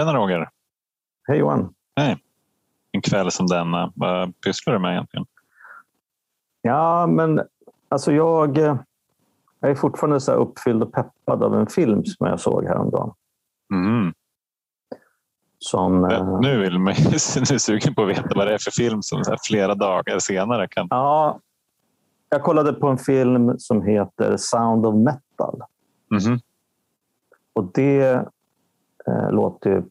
Tjena Roger! Hej Johan! Hej! En kväll som denna, vad pysslar du med egentligen? Ja, men alltså jag, jag är fortfarande så uppfylld och peppad av en film som jag såg häromdagen. Mm. Som, ja, nu vill man nu är sugen på att veta vad det är för film som flera dagar senare kan... Ja, jag kollade på en film som heter Sound of Metal. Mm. Och det eh, låter ju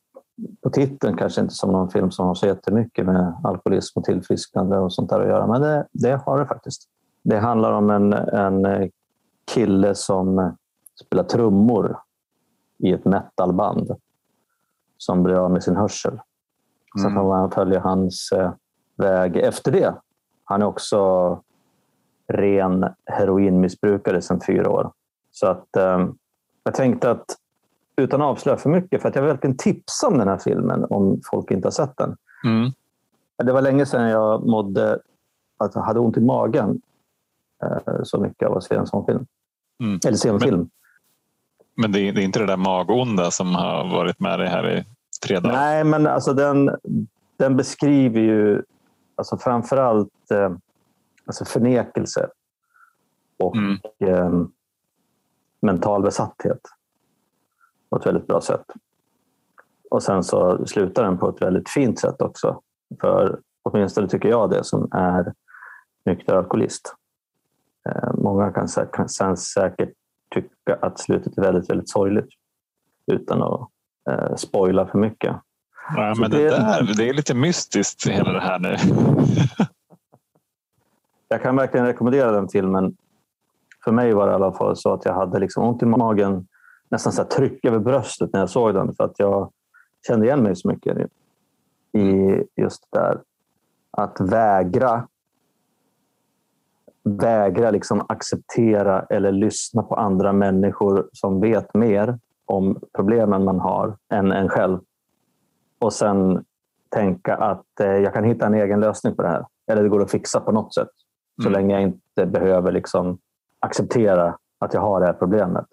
på titeln kanske inte som någon film som har så jättemycket med alkoholism och tillfrisknande och sånt där att göra, men det, det har det faktiskt. Det handlar om en, en kille som spelar trummor i ett metalband som blir av med sin hörsel. Sen mm. får man följa hans eh, väg efter det. Han är också ren heroinmissbrukare sedan fyra år. Så att eh, jag tänkte att utan att avslöja för mycket, för att jag vill verkligen tipsa om den här filmen om folk inte har sett den. Mm. Det var länge sedan jag mådde att jag hade ont i magen eh, så mycket av att se en sån film. Mm. Eller se en men, film. Men det är, det är, inte det där magonda som har varit med dig här i tre dagar? Nej, men alltså den, den beskriver ju alltså framförallt eh, alltså förnekelse och mm. eh, mental besatthet på ett väldigt bra sätt. Och sen så slutar den på ett väldigt fint sätt också. För åtminstone tycker jag det som är nykter alkoholist. Eh, många kan, kan sen säkert tycka att slutet är väldigt, väldigt sorgligt utan att eh, spoila för mycket. Ja, men det, det, där, det är lite mystiskt hela det här nu. jag kan verkligen rekommendera den filmen. För mig var det i alla fall så att jag hade liksom ont i magen nästan så tryck över bröstet när jag såg den för att jag kände igen mig så mycket i just det där att vägra vägra liksom acceptera eller lyssna på andra människor som vet mer om problemen man har än en själv. Och sen tänka att eh, jag kan hitta en egen lösning på det här. Eller det går att fixa på något sätt. Så mm. länge jag inte behöver liksom acceptera att jag har det här problemet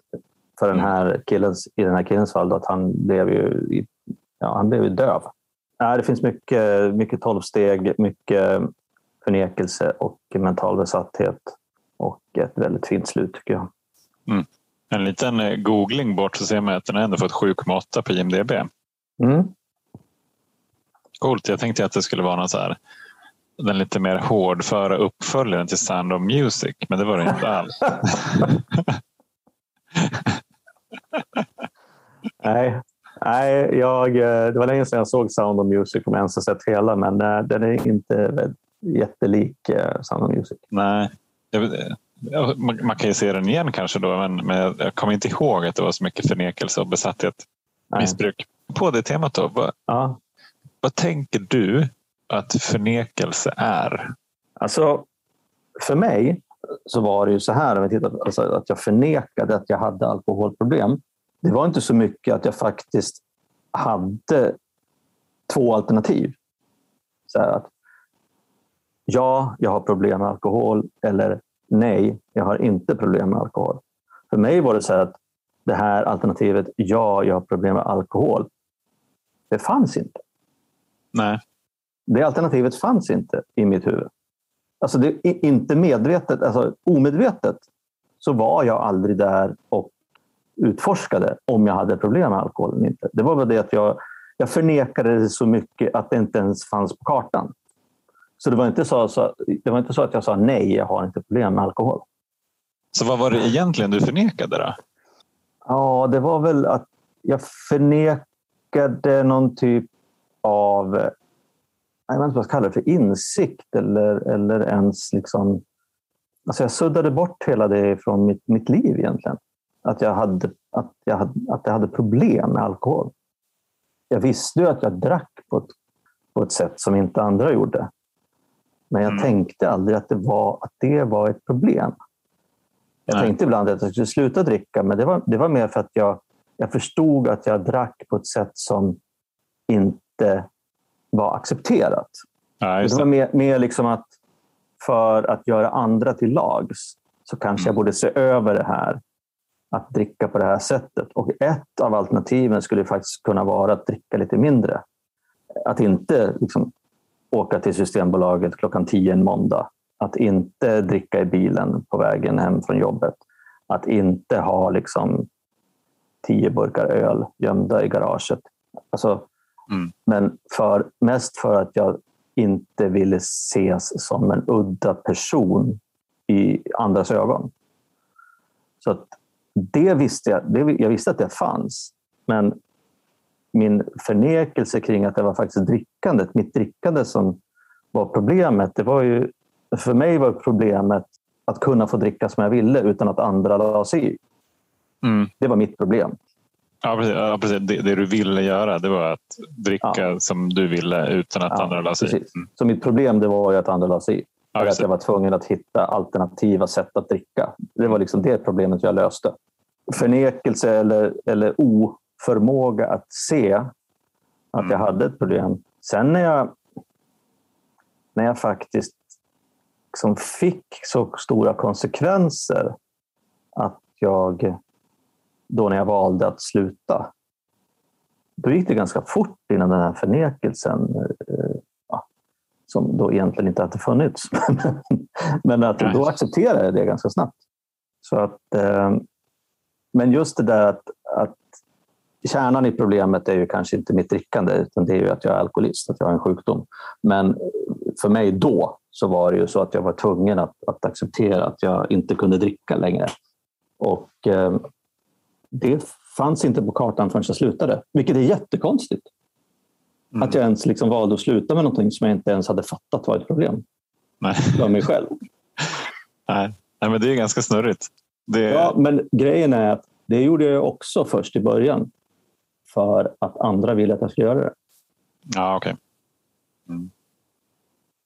för den här killens, i den här killens fall, då, att han blev ju, ja, han blev ju döv. Ja, det finns mycket, mycket tolvsteg, mycket förnekelse och mental besatthet. Och ett väldigt fint slut tycker jag. Mm. En liten eh, googling bort så ser man att den har ändå fått 7,8 på IMDB. Mm. Coolt. Jag tänkte att det skulle vara någon så här, den lite mer hårdföra uppföljaren till Sound of Music, men det var det inte alls. nej, nej jag, eh, det var länge sedan jag såg Sound of Music om jag ens har sett hela, men eh, den är inte jättelik eh, Sound of Music. Nej, man kan ju se den igen kanske då, men, men jag kommer inte ihåg att det var så mycket förnekelse och besatthet. Nej. Missbruk. På det temat då, vad, ja. vad tänker du att förnekelse är? Alltså, för mig så var det ju så här, om vi tittar, alltså, att jag förnekade att jag hade alkoholproblem. Det var inte så mycket att jag faktiskt hade två alternativ. Så att, ja, jag har problem med alkohol eller nej, jag har inte problem med alkohol. För mig var det så att det här alternativet, ja, jag har problem med alkohol, det fanns inte. Nej. Det alternativet fanns inte i mitt huvud. Alltså det inte medvetet, alltså omedvetet så var jag aldrig där och utforskade om jag hade problem med alkohol eller inte. Det var bara det att jag, jag förnekade det så mycket att det inte ens fanns på kartan. Så det var inte så, så, det var inte så att jag sa nej, jag har inte problem med alkohol. Så vad var det egentligen du förnekade då? Ja, det var väl att jag förnekade någon typ av jag vet inte vad jag ska kalla det för, insikt eller, eller ens liksom... Alltså jag suddade bort hela det från mitt, mitt liv egentligen. Att jag, hade, att, jag hade, att jag hade problem med alkohol. Jag visste ju att jag drack på ett, på ett sätt som inte andra gjorde. Men jag mm. tänkte aldrig att det, var, att det var ett problem. Jag Nej. tänkte ibland att jag skulle sluta dricka, men det var, det var mer för att jag, jag förstod att jag drack på ett sätt som inte var accepterat. Ja, det. det. var mer, mer liksom att för att göra andra till lags så kanske mm. jag borde se över det här att dricka på det här sättet. Och ett av alternativen skulle faktiskt kunna vara att dricka lite mindre. Att inte liksom, åka till Systembolaget klockan tio en måndag. Att inte dricka i bilen på vägen hem från jobbet. Att inte ha liksom, tio burkar öl gömda i garaget. Alltså, mm. Men för, mest för att jag inte ville ses som en udda person i andras ögon. Så att det visste jag, det, jag visste att det fanns. Men min förnekelse kring att det var faktiskt drickandet, mitt drickande som var problemet. Det var ju, för mig var problemet att kunna få dricka som jag ville utan att andra la sig i. Mm. Det var mitt problem. Ja, precis. Ja, precis. Det, det, du ville göra det var att dricka ja. som du ville utan att ja, andra la sig i. Mm. Så mitt problem det var ju att andra la sig i. Ja, att jag var tvungen att hitta alternativa sätt att dricka. Det var liksom det problemet jag löste. Förnekelse eller, eller oförmåga att se att mm. jag hade ett problem. Sen när jag, när jag faktiskt liksom fick så stora konsekvenser att jag då när jag valde att sluta. Då gick det ganska fort innan den här förnekelsen, eh, som då egentligen inte hade funnits. Men att då accepterade jag det ganska snabbt. Så att, eh, men just det där att, att kärnan i problemet är ju kanske inte mitt drickande utan det är ju att jag är alkoholist, att jag har en sjukdom. Men för mig då så var det ju så att jag var tvungen att, att acceptera att jag inte kunde dricka längre. Och eh, det fanns inte på kartan förrän jag slutade, vilket är jättekonstigt. Mm. Att jag ens liksom valde att sluta med någonting som jag inte ens hade fattat var ett problem Nej. för mig själv. Nej. Nej, men det är ganska snurrigt. Det... Ja, men grejen är att det gjorde jag också först i början för att andra ville att jag skulle göra det. Ja, okay. Mm.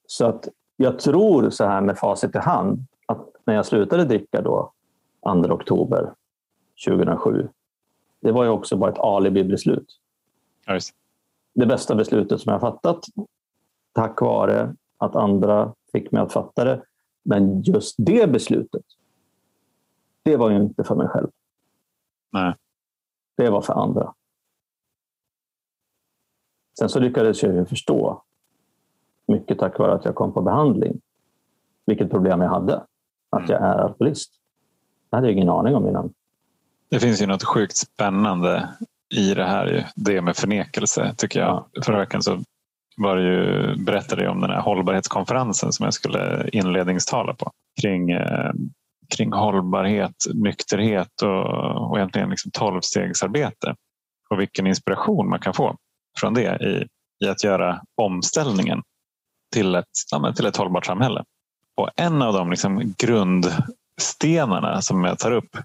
Så att jag tror så här med facit i hand att när jag slutade dricka då 2 oktober 2007. Det var ju också bara ett alibi-beslut. Nice. Det bästa beslutet som jag fattat tack vare att andra fick mig att fatta det. Men just det beslutet, det var ju inte för mig själv. Nej. Det var för andra. Sen så lyckades jag ju förstå, mycket tack vare att jag kom på behandling, vilket problem jag hade. Att jag är alkoholist. Det hade jag ingen aning om innan. Det finns ju något sjukt spännande i det här. Det med förnekelse tycker jag. Förra veckan så var det ju, berättade jag om den här hållbarhetskonferensen som jag skulle inledningstala på. Kring, eh, kring hållbarhet, nykterhet och, och egentligen liksom tolvstegsarbete. Och vilken inspiration man kan få från det i, i att göra omställningen till ett, ja, till ett hållbart samhälle. Och en av de liksom grundstenarna som jag tar upp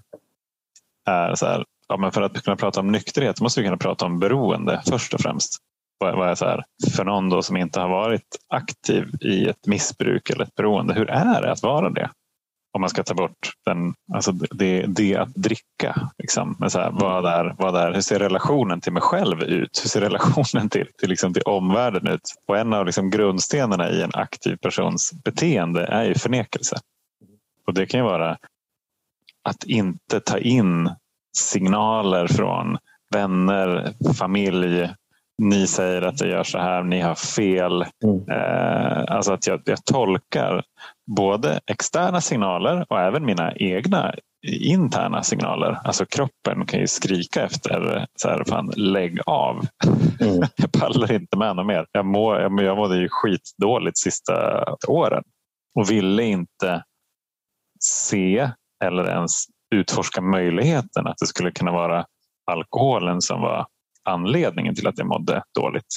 är så här, ja, men för att kunna prata om nykterhet måste vi kunna prata om beroende först och främst. Vad är så här, för någon då som inte har varit aktiv i ett missbruk eller ett beroende, hur är det att vara det? Om man ska ta bort den, alltså det, det att dricka. Liksom. Men så här, vad är, vad är, hur ser relationen till mig själv ut? Hur ser relationen till, till, liksom, till omvärlden ut? Och en av liksom grundstenarna i en aktiv persons beteende är ju förnekelse. Och det kan ju vara att inte ta in signaler från vänner, familj. Ni säger att jag gör så här, ni har fel. Mm. Eh, alltså att jag, jag tolkar både externa signaler och även mina egna interna signaler. Alltså kroppen kan ju skrika efter så här, fan, lägg av. Mm. jag pallar inte med något mer. Jag, må, jag, jag mådde ju skitdåligt sista åren och ville inte se eller ens utforska möjligheten att det skulle kunna vara alkoholen som var anledningen till att jag mådde dåligt.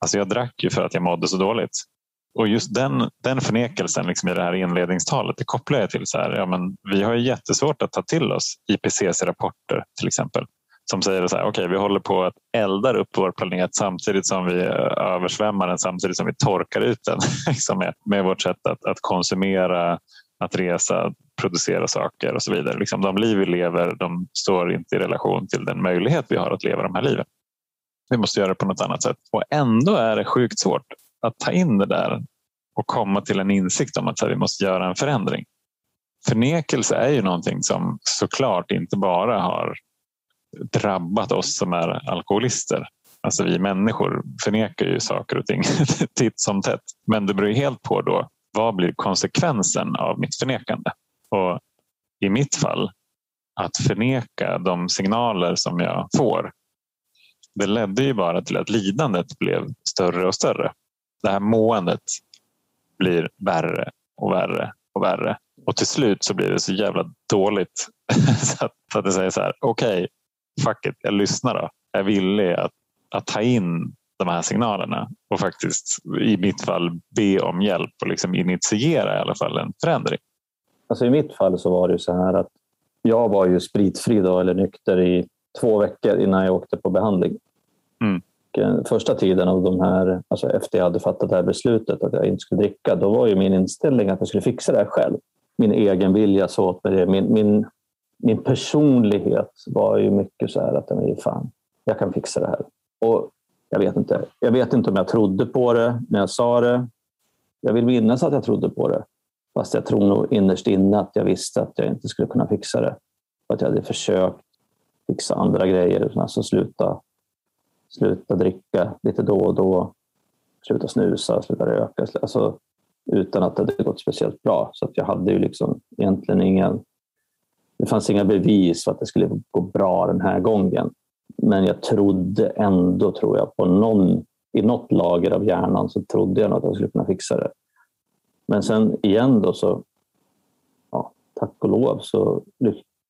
Alltså jag drack ju för att jag mådde så dåligt. Och just den, den förnekelsen liksom i det här inledningstalet det kopplar jag till så här, ja, men vi har ju jättesvårt att ta till oss IPCC rapporter till exempel som säger så här, okej, okay, vi håller på att elda upp vår planet samtidigt som vi eh, översvämmar den, samtidigt som vi torkar ut den liksom med, med vårt sätt att, att konsumera, att resa, producera saker och så vidare. Liksom de liv vi lever de står inte i relation till den möjlighet vi har att leva de här liven. Vi måste göra det på något annat sätt. Och ändå är det sjukt svårt att ta in det där och komma till en insikt om att vi måste göra en förändring. förnekelse är ju någonting som såklart inte bara har drabbat oss som är alkoholister. Alltså vi människor förnekar ju saker och ting titt som tätt. Men det beror helt på då vad blir konsekvensen av mitt förnekande? Och i mitt fall att förneka de signaler som jag får. Det ledde ju bara till att lidandet blev större och större. Det här måendet blir värre och värre och värre. Och till slut så blir det så jävla dåligt så att, att jag säger så här, okej, okay, fuck it, jag lyssnar då. Jag är villig att, att ta in de här signalerna och faktiskt i mitt fall be om hjälp och liksom initiera i alla fall en förändring. Alltså I mitt fall så var det så här att jag var ju spritfri då, eller nykter i två veckor innan jag åkte på behandling. Mm. Eh, första tiden av de här, alltså efter jag hade fattat det här beslutet att jag inte skulle dricka, då var ju min inställning att jag skulle fixa det här själv. Min egen vilja så åt mig det. Min, min, min personlighet var ju mycket så här att fan, jag kan fixa det här. Och jag vet inte. Jag vet inte om jag trodde på det när jag sa det. Jag vill minnas att jag trodde på det. Fast jag tror nog innerst inne att jag visste att jag inte skulle kunna fixa det. Att jag hade försökt fixa andra grejer, alltså sluta, sluta dricka lite då och då, sluta snusa, sluta röka, alltså, utan att det hade gått speciellt bra. Så att jag hade ju liksom egentligen ingen... Det fanns inga bevis för att det skulle gå bra den här gången. Men jag trodde ändå, tror jag, på någon, i något lager av hjärnan så trodde jag att jag skulle kunna fixa det. Men sen igen då så, ja, tack och lov så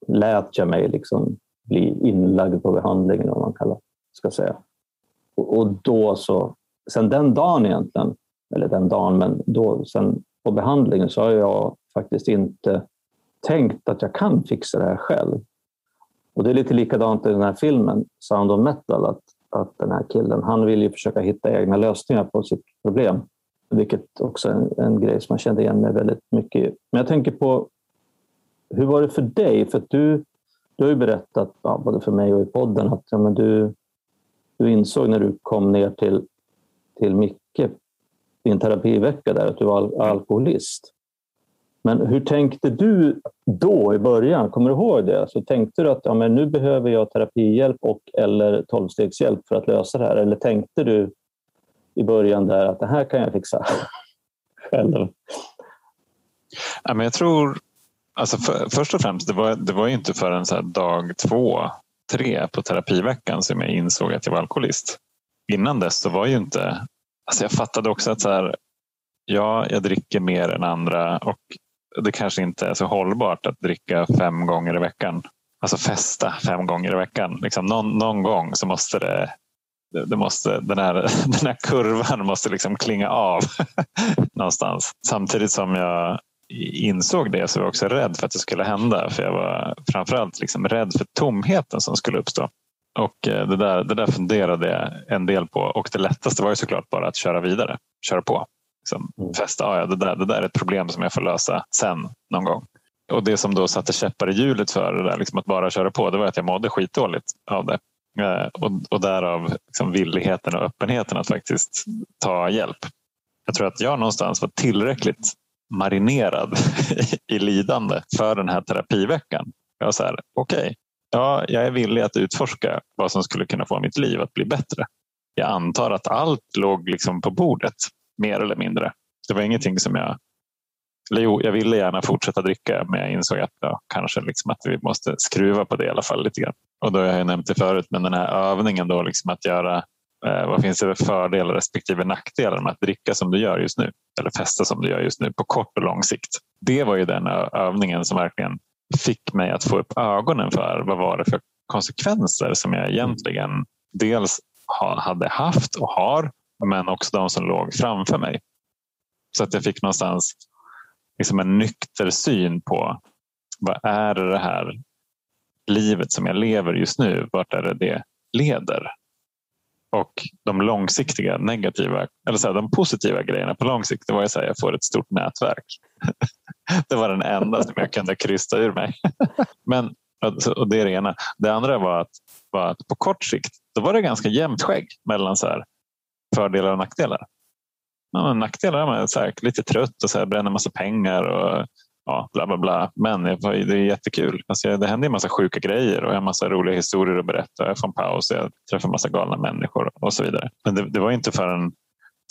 lät jag mig liksom bli inlagd på behandlingen, vad man kallar, ska säga. Och, och då så, sen den dagen egentligen, eller den dagen, men då sen på behandlingen så har jag faktiskt inte tänkt att jag kan fixa det här själv. Och det är lite likadant i den här filmen, Sound of Metal, att, att den här killen, han vill ju försöka hitta egna lösningar på sitt problem. Vilket också är en, en grej som man kände igen mig väldigt mycket i. Men jag tänker på, hur var det för dig? För du, du har ju berättat, ja, både för mig och i podden, att ja, men du, du insåg när du kom ner till, till Micke i en terapivecka där att du var alkoholist. Men hur tänkte du då i början? Kommer du ihåg det? Så tänkte du att ja, men nu behöver jag terapihjälp och eller tolvstegshjälp för att lösa det här? Eller tänkte du i början där att det här kan jag fixa själv? Ja, men jag tror, alltså för, först och främst, det var, det var inte förrän så dag två, tre på terapiveckan som jag insåg att jag var alkoholist. Innan dess så var ju inte, alltså jag fattade också att så här, ja, jag dricker mer än andra och det kanske inte är så hållbart att dricka fem gånger i veckan. Alltså festa fem gånger i veckan. Liksom någon, någon gång så måste det, det måste, den, här, den här kurvan måste liksom klinga av någonstans. Samtidigt som jag insåg det så var jag också rädd för att det skulle hända. För jag var framförallt liksom rädd för tomheten som skulle uppstå. Och eh, det där, det där funderade jag en del på och det lättaste var ju såklart bara att köra vidare, köra på liksom, mm. fästa. Ah, ja, det, där, det där är ett problem som jag får lösa sen någon gång. Och det som då satte käppar i hjulet för det där, liksom att bara köra på, det var att jag mådde skitdåligt av det. Eh, och, och därav liksom villigheten och öppenheten att faktiskt ta hjälp. Jag tror att jag någonstans var tillräckligt marinerad i lidande för den här terapiveckan. Jag var så här, okej, okay, ja, jag är villig att utforska vad som skulle kunna få mitt liv att bli bättre. Jag antar att allt låg liksom på bordet mer eller mindre. Det var ingenting som jag... Eller jo, jag ville gärna fortsätta dricka men jag insåg att ja, kanske liksom att vi måste skruva på det i alla fall lite grann. Och då har jag nämnt det förut, men den här övningen då liksom att göra eh, vad finns det för fördelar respektive nackdelar med att dricka som du gör just nu eller festa som du gör just nu på kort och lång sikt. Det var ju den övningen som verkligen fick mig att få upp ögonen för vad var det för konsekvenser som jag egentligen dels hade haft och har men också de som låg framför mig. Så att jag fick någonstans liksom en nykter syn på vad är det här livet som jag lever just nu, vart är det det leder? Och de långsiktiga negativa, eller så här, de positiva grejerna på lång sikt, det var att jag får ett stort nätverk. det var den enda som jag kunde krysta ur mig. Men, alltså, och det är det ena. Det andra var att, var att på kort sikt, då var det ganska jämnt skägg mellan så här, fördelar och nackdelar. Ja, nackdelar är man så här, lite trött och så här, bränner massa pengar och ja, bla bla bla. Men det är jättekul. Alltså, det händer en massa sjuka grejer och jag har massa roliga historier att berätta. Jag får en paus, jag träffar en massa galna människor och så vidare. Men det, det var inte förrän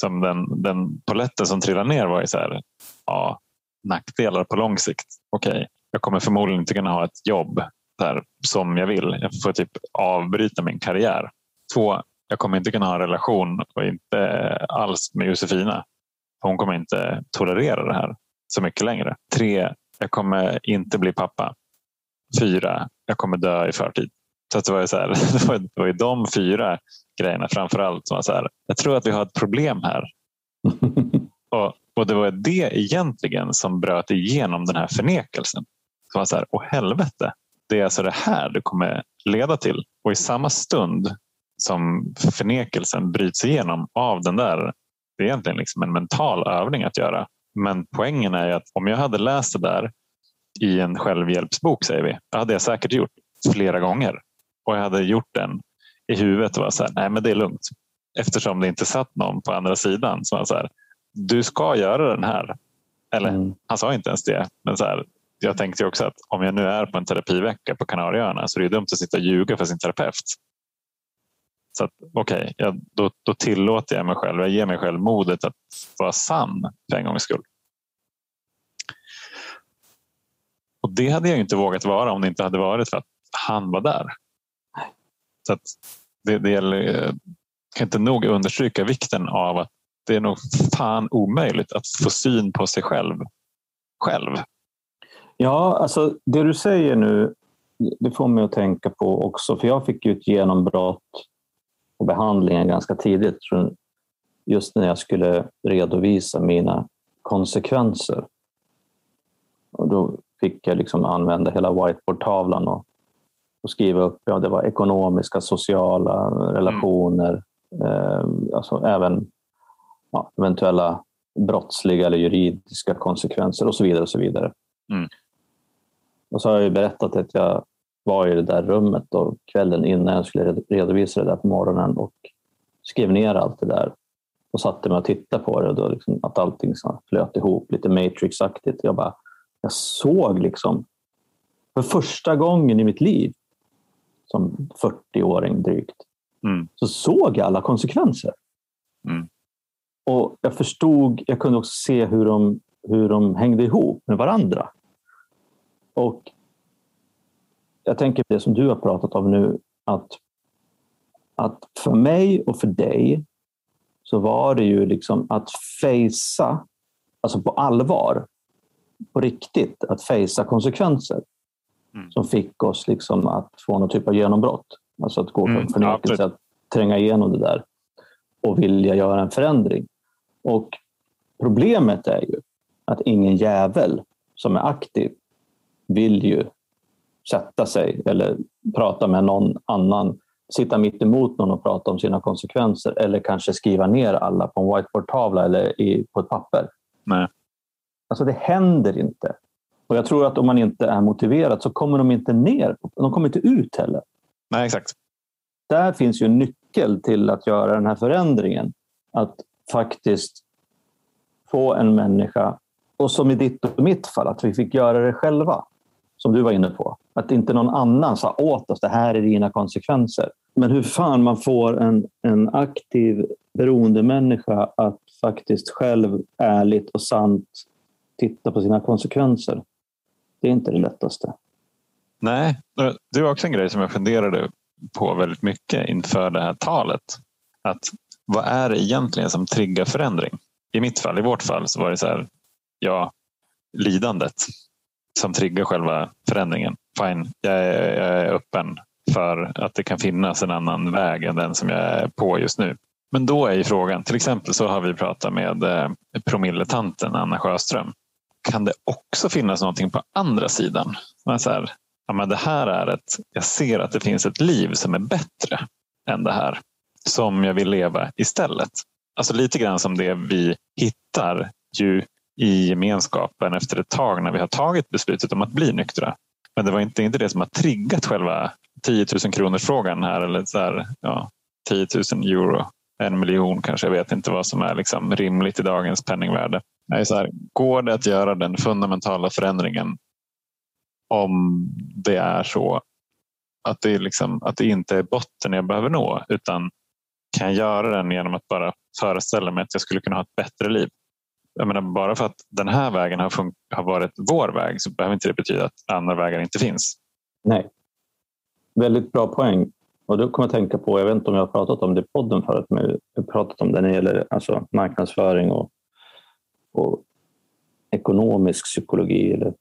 som den, den poletten som trillade ner var ju så här, ja, nackdelar på lång sikt. Okej, okay, jag kommer förmodligen inte kunna ha ett jobb där som jag vill. Jag får typ avbryta min karriär. Två, jag kommer inte kunna ha en relation och inte alls med Josefina. Hon kommer inte tolerera det här så mycket längre. Tre, jag kommer inte bli pappa. Fyra, jag kommer dö i förtid. Så det var, så här, det var, det var ju de fyra grejerna framför allt som var så här, jag tror att vi har ett problem här. och, och det var det egentligen som bröt igenom den här förnekelsen. Så var så här, åh helvete, det är alltså det här det kommer leda till. Och i samma stund som förnekelsen bryts igenom av den där, det är egentligen liksom en mental övning att göra. Men poängen är att om jag hade läst det där i en självhjälpsbok, säger vi, det hade jag säkert gjort flera gånger. Och jag hade gjort den i huvudet och var så här, nej men det är lugnt. Eftersom det inte satt någon på andra sidan som var så här, du ska göra den här. Eller mm. han sa inte ens det, men så här, jag tänkte också att om jag nu är på en terapivecka på Kanarieöarna så är det dumt att sitta och ljuga för sin terapeut. Så okej, okay, då, då tillåter jag mig själv, jag ger mig själv modet att vara sann för en gångs skull. Och det hade jag inte vågat vara om det inte hade varit för att han var där. Så att det, det gäller, eh, kan inte nog understryka vikten av att det är nog fan omöjligt att få syn på sig själv själv. Ja, alltså det du säger nu, det får mig att tänka på också, för jag fick ju ett genombrott på behandlingen ganska tidigt, just när jag skulle redovisa mina konsekvenser. Och då fick jag liksom använda hela whiteboardtavlan och, och skriva upp, ja det var ekonomiska, sociala relationer, mm. eh, alltså även ja, eventuella brottsliga eller juridiska konsekvenser och så vidare. Och så vidare. Mm. Och så har jag berättat att jag var i det där rummet då, kvällen innan jag skulle redovisa det där på morgonen och skrev ner allt det där och satte mig och tittade på det. Och då liksom att allting flöt ihop, lite Matrix-aktigt. Jag, bara, jag såg liksom för första gången i mitt liv som 40-åring drygt, mm. så såg jag alla konsekvenser. Mm. Och jag förstod, jag kunde också se hur de, hur de hängde ihop med varandra. Och jag tänker på det som du har pratat om nu, att, att för mig och för dig så var det ju liksom att fejsa, alltså på allvar, på riktigt, att fejsa konsekvenser mm. som fick oss liksom att få någon typ av genombrott. Alltså att gå från mm, förnekelse, att tränga igenom det där och vilja göra en förändring. Och problemet är ju att ingen jävel som är aktiv vill ju sätta sig eller prata med någon annan, sitta mitt emot någon och prata om sina konsekvenser eller kanske skriva ner alla på en whiteboardtavla eller i, på ett papper. Nej. Alltså det händer inte. Och jag tror att om man inte är motiverad så kommer de inte ner. De kommer inte ut heller. Nej, exakt. Där finns ju en nyckel till att göra den här förändringen. Att faktiskt få en människa, och som i ditt och mitt fall, att vi fick göra det själva som du var inne på. Att inte någon annan sa åt oss, det här är dina konsekvenser. Men hur fan man får en, en aktiv beroendemänniska att faktiskt själv ärligt och sant titta på sina konsekvenser. Det är inte det lättaste. Nej, det var också en grej som jag funderade på väldigt mycket inför det här talet. Att vad är det egentligen som triggar förändring? I mitt fall, i vårt fall, så var det så här, ja, lidandet som triggar själva förändringen. Fine, jag är, jag är öppen för att det kan finnas en annan väg än den som jag är på just nu. Men då är ju frågan, till exempel så har vi pratat med eh, promilletanten Anna Sjöström. Kan det också finnas någonting på andra sidan? Men så här, ja, men det här är ett, jag ser att det finns ett liv som är bättre än det här. Som jag vill leva istället. Alltså lite grann som det vi hittar ju i gemenskapen efter ett tag när vi har tagit beslutet om att bli nyktra. Men det var inte, inte det som har triggat själva 10 000 kronors frågan här. Eller så här, ja, 10 000 euro, en miljon kanske. Jag vet inte vad som är liksom rimligt i dagens penningvärde. Nej, så här, går det att göra den fundamentala förändringen om det är så att det, liksom, att det inte är botten jag behöver nå utan kan jag göra den genom att bara föreställa mig att jag skulle kunna ha ett bättre liv. Jag menar, bara för att den här vägen har, har varit vår väg så behöver inte det betyda att andra vägar inte finns. Nej. Väldigt bra poäng. Och då kommer jag tänka på, jag vet inte om jag har pratat om det i podden förut, men jag har pratat om det när det gäller alltså, marknadsföring och, och ekonomisk psykologi. Eller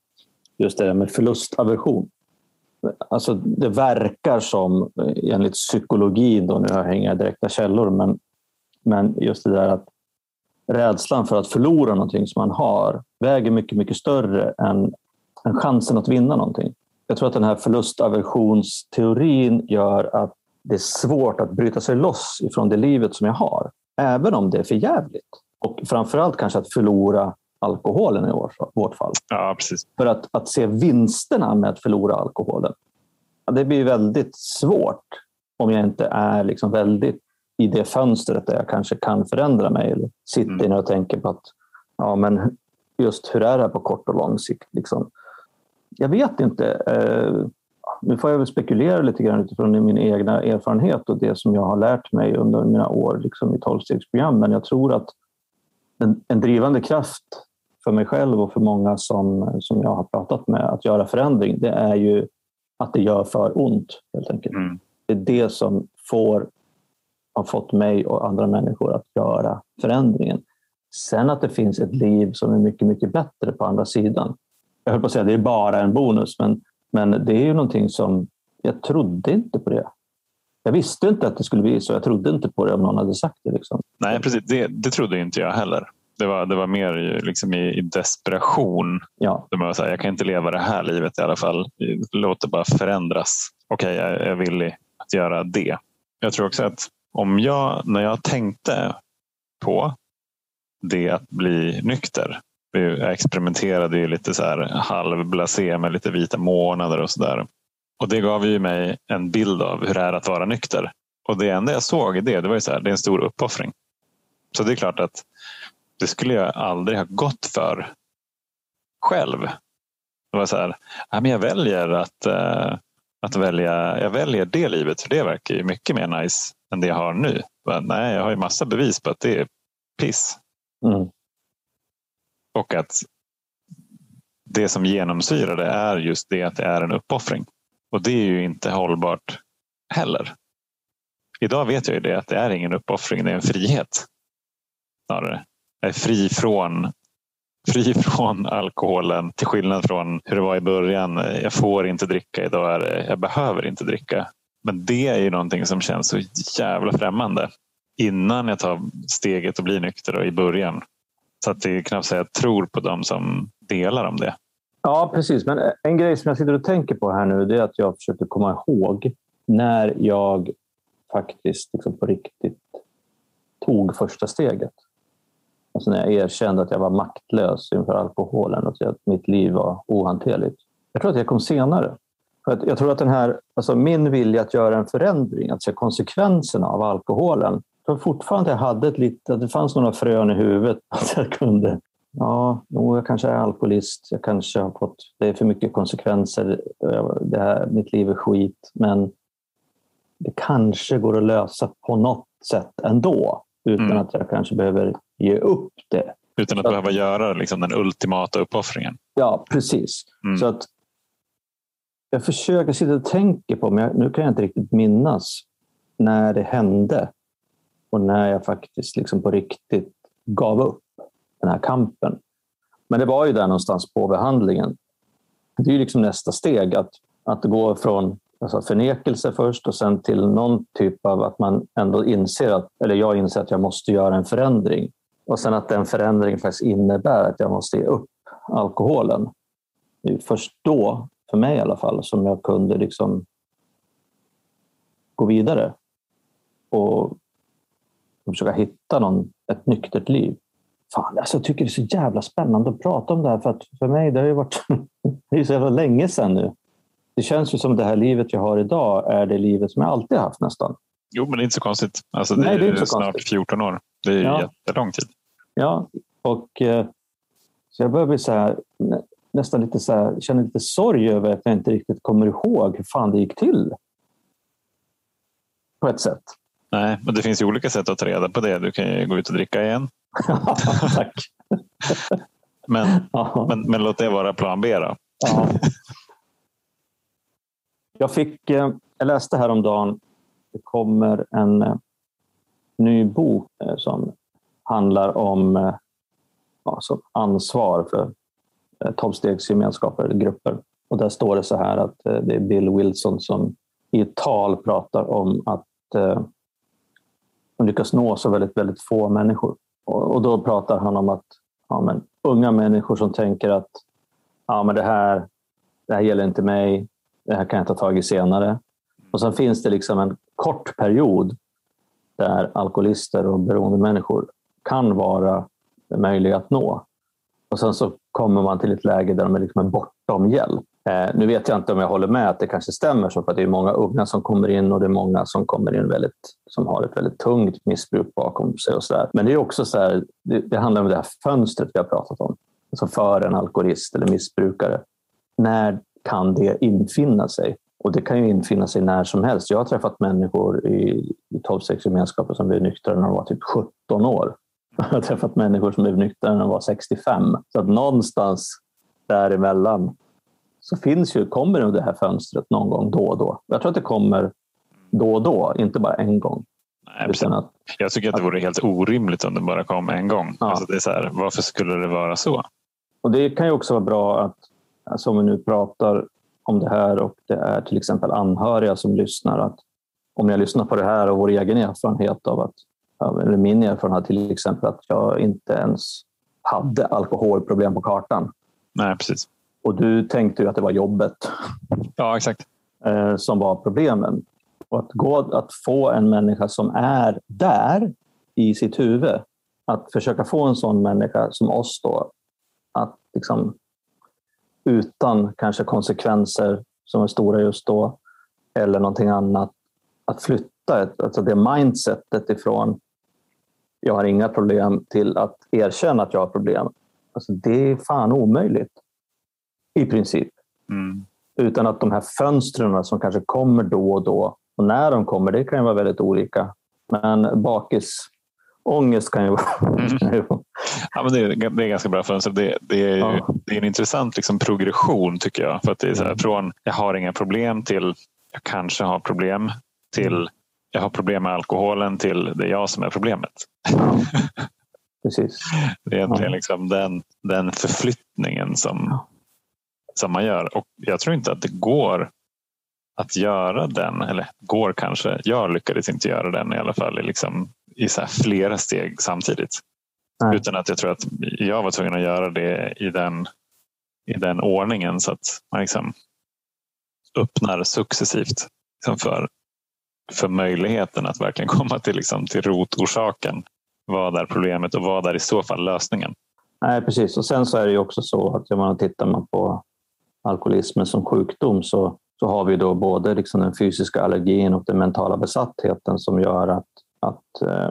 just det där med förlustaversion. Alltså, det verkar som, eh, enligt psykologin, då, nu har jag inga direkta källor, men, men just det där att rädslan för att förlora någonting som man har väger mycket, mycket större än, än chansen att vinna någonting. Jag tror att den här förlustaversionsteorin gör att det är svårt att bryta sig loss ifrån det livet som jag har, även om det är för jävligt. Och framförallt kanske att förlora alkoholen i vårt fall. Ja, precis. För att, att se vinsterna med att förlora alkoholen, det blir väldigt svårt om jag inte är liksom väldigt i det fönstret där jag kanske kan förändra mig. Eller sitter mm. och tänker på att ja, men just hur är det här på kort och lång sikt? Liksom. Jag vet inte. Eh, nu får jag väl spekulera lite grann utifrån min egna erfarenhet och det som jag har lärt mig under mina år liksom i tolvstegsprogram. Men jag tror att en, en drivande kraft för mig själv och för många som, som jag har pratat med att göra förändring, det är ju att det gör för ont helt enkelt. Mm. Det är det som får, har fått mig och andra människor att göra förändringen. Sen att det finns ett liv som är mycket, mycket bättre på andra sidan. Jag höll på att säga att det är bara en bonus, men, men det är ju någonting som jag trodde inte på det. Jag visste inte att det skulle bli så. Jag trodde inte på det om någon hade sagt det. Liksom. Nej, precis. Det, det trodde inte jag heller. Det var, det var mer liksom i, i desperation. Ja. Det var så här, jag kan inte leva det här livet i alla fall. Låt det bara förändras. Okej, okay, jag är villig att göra det. Jag tror också att om jag, när jag tänkte på det att bli nykter. Jag experimenterade ju lite så här halvblasé med lite vita månader och sådär. Och det gav ju mig en bild av hur det är att vara nykter. Och det enda jag såg i det, det var ju så här, det är en stor uppoffring. Så det är klart att det skulle jag aldrig ha gått för själv. Det var så här, jag väljer att, eh, att välja, jag väljer det livet för det verkar ju mycket mer nice än det jag har nu. Men, nej, jag har ju massa bevis på att det är piss. Mm. Och att det som genomsyrar det är just det att det är en uppoffring. Och det är ju inte hållbart heller. Idag vet jag ju det att det är ingen uppoffring, det är en frihet. Snarare är fri från, fri från alkoholen till skillnad från hur det var i början. Jag får inte dricka, idag jag behöver inte dricka. Men det är ju någonting som känns så jävla främmande innan jag tar steget och blir nykter och i början. Så att det är knappt så jag tror på dem som delar om det. Ja, precis. Men en grej som jag sitter och tänker på här nu det är att jag försöker komma ihåg när jag faktiskt liksom på riktigt tog första steget. Alltså när jag erkände att jag var maktlös inför alkoholen och att mitt liv var ohanterligt. Jag tror att det kom senare. För jag tror att den här, alltså min vilja att göra en förändring, att se konsekvenserna av alkoholen. Tror fortfarande att jag hade ett litet, att det fanns några frön i huvudet. Att jag kunde, ja, jag kanske är alkoholist. Jag kanske har fått, det är för mycket konsekvenser. Det här, mitt liv är skit. Men det kanske går att lösa på något sätt ändå. Utan mm. att jag kanske behöver ge upp det. Utan att så behöva göra liksom, den ultimata uppoffringen. Ja, precis. Mm. Så att jag försöker sitta och tänka på, men nu kan jag inte riktigt minnas när det hände och när jag faktiskt liksom på riktigt gav upp den här kampen. Men det var ju där någonstans på behandlingen. Det är ju liksom nästa steg, att, att gå från alltså förnekelse först och sen till någon typ av att man ändå inser att, eller jag inser att jag måste göra en förändring. Och sen att den förändringen faktiskt innebär att jag måste ge upp alkoholen. Först då, för mig i alla fall, som jag kunde liksom gå vidare och försöka hitta någon, ett nyktert liv. Fan, alltså jag tycker det är så jävla spännande att prata om det här. För att för mig, det har ju varit det är så jävla länge sedan nu. Det känns ju som det här livet jag har idag är det livet som jag alltid haft nästan. Jo, men det är inte så konstigt. Alltså, det, Nej, det är, är snart konstigt. 14 år. Det är ja. jättelång tid. Ja, och eh, Så jag börjar bli så här, nästan lite så här, känner lite sorg över att jag inte riktigt kommer ihåg hur fan det gick till. På ett sätt. Nej, men det finns ju olika sätt att ta reda på det. Du kan ju gå ut och dricka igen. Tack. men, men, men, låt det vara plan B då. Ja. Jag, fick, eh, jag läste häromdagen, det kommer en eh, ny bok eh, som handlar om alltså ansvar för Eh, tolvstegsgemenskaper, grupper. Och där står det så här att eh, det är Bill Wilson som i ett tal pratar om att eh, de lyckas nå så väldigt, väldigt få människor. Och, då pratar han om att ja, men, unga människor som tänker att ja, men det, här, det här gäller inte mig, det här kan jag ta tag i senare. Och sen finns det liksom en kort period där alkoholister och beroende människor kan vara möjliga att nå. Och sen så kommer man till ett läge där de är liksom bortom hjälp. Eh, nu vet jag inte om jag håller med att det kanske stämmer så, för det är många unga som kommer in och det är många som kommer in väldigt, som har ett väldigt tungt missbruk bakom sig. och så där. Men det är också så här, det, det handlar om det här fönstret vi har pratat om. Alltså för en alkoholist eller missbrukare. När kan det infinna sig? Och det kan ju infinna sig när som helst. Jag har träffat människor i, i 12-6-gemenskapen som blev nyktra när de var typ 17 år. Jag har träffat människor som blev nyktra när de var 65. Så att någonstans däremellan så finns ju, kommer det här fönstret någon gång då och då. Jag tror att det kommer då och då, inte bara en gång. Nej, att, jag tycker att det vore helt orimligt om det bara kom en gång. Ja. Alltså det är så här, varför skulle det vara så? Och Det kan ju också vara bra att, alltså om vi nu pratar om det här och det är till exempel anhöriga som lyssnar, att om jag lyssnar på det här och vår egen erfarenhet av att, eller min erfarenhet till exempel att jag inte ens hade alkoholproblem på kartan. Nej, precis. Och du tänkte ju att det var jobbet. Ja, exakt. Eh, som var problemen. Och att, gå, att få en människa som är där i sitt huvud, att försöka få en sån människa som oss då, att liksom, utan kanske konsekvenser som är stora just då, eller någonting annat, att flytta ett, alltså det mindsetet ifrån jag har inga problem till att erkänna att jag har problem. Alltså det är fan omöjligt i princip. Mm. Utan att de här fönstren som kanske kommer då och då, och när de kommer, det kan ju vara väldigt olika. Men bakisångest kan ju vara... Mm. ja, men det, är, det är ganska bra fönster. Det, det, är, ja. det är en intressant liksom, progression tycker jag. För att det är så här, mm. Från jag har inga problem till jag kanske har problem till. Jag har problem med alkoholen till det är jag som är problemet. Precis. Det är egentligen ja. liksom den, den förflyttningen som, som man gör. Och jag tror inte att det går att göra den, eller går kanske. Jag lyckades inte göra den i alla fall liksom, i så flera steg samtidigt. Nej. Utan att jag tror att jag var tvungen att göra det i den, i den ordningen så att man liksom öppnar successivt liksom för, för möjligheten att verkligen komma till, liksom, till rotorsaken. Vad är problemet och vad är i så fall lösningen? Nej, precis. Och sen så är det ju också så att om man tittar man på alkoholismen som sjukdom så, så har vi då både liksom den fysiska allergin och den mentala besattheten som gör att, att eh,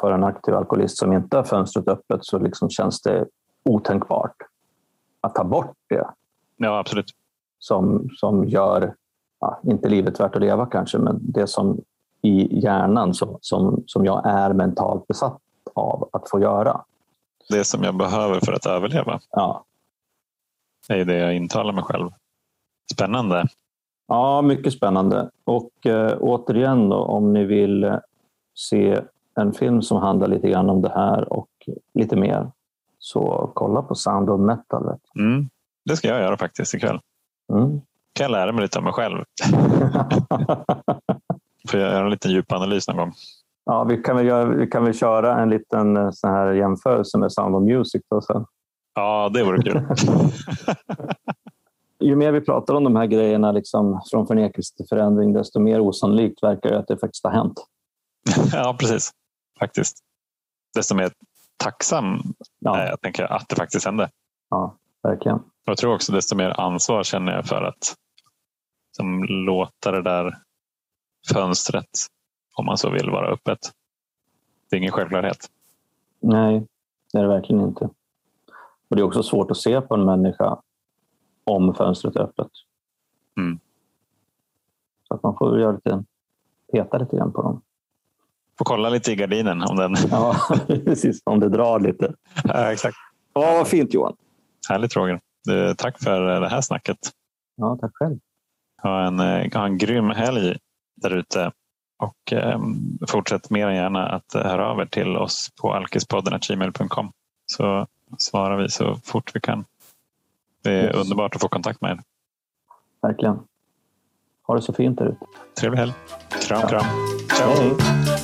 för en aktiv alkoholist som inte har fönstret öppet så liksom känns det otänkbart att ta bort det. Ja, absolut. Som, som gör, ja, inte livet värt att leva kanske, men det som i hjärnan som, som, som jag är mentalt besatt av att få göra. Det som jag behöver för att överleva. Ja, är det jag intalar mig själv. Spännande. Ja, mycket spännande. Och eh, återigen då, om ni vill eh, se en film som handlar lite grann om det här och lite mer så kolla på Sound of Metal. Mm, det ska jag göra faktiskt ikväll. Mm. Kan jag lära mig lite om mig själv. Får jag göra en liten djupanalys någon gång? Ja, vi kan väl, göra, vi kan väl köra en liten eh, sån här jämförelse med Sound of Music. Då sen. Ja, det vore kul. Ju mer vi pratar om de här grejerna liksom, från förnekelse till förändring, desto mer osannolikt verkar det att det faktiskt har hänt. ja, precis. Faktiskt. Desto mer tacksam ja. jag tänker att det faktiskt hände. Ja, verkligen. Jag tror också desto mer ansvar känner jag för att som låta det där fönstret, om man så vill, vara öppet. Det är ingen självklarhet. Nej, det är det verkligen inte. Och Det är också svårt att se på en människa om fönstret är öppet. Mm. Så att man får göra lite, peta lite grann på dem. Får kolla lite i gardinen om den... Ja, precis. Om det drar lite. ja, exakt. Ja, vad fint Johan. Härligt Roger. Du, tack för det här snacket. Ja, tack själv. Ha en, eh, ha en grym helg där ute. Och eh, fortsätt mer än gärna att höra av er till oss på alkispodden.gmail.com så svarar vi så fort vi kan. Det är yes. underbart att få kontakt med er. Verkligen. Ha det så fint där ute. Trevlig helg. Kram, ja. kram. Ciao. Hej.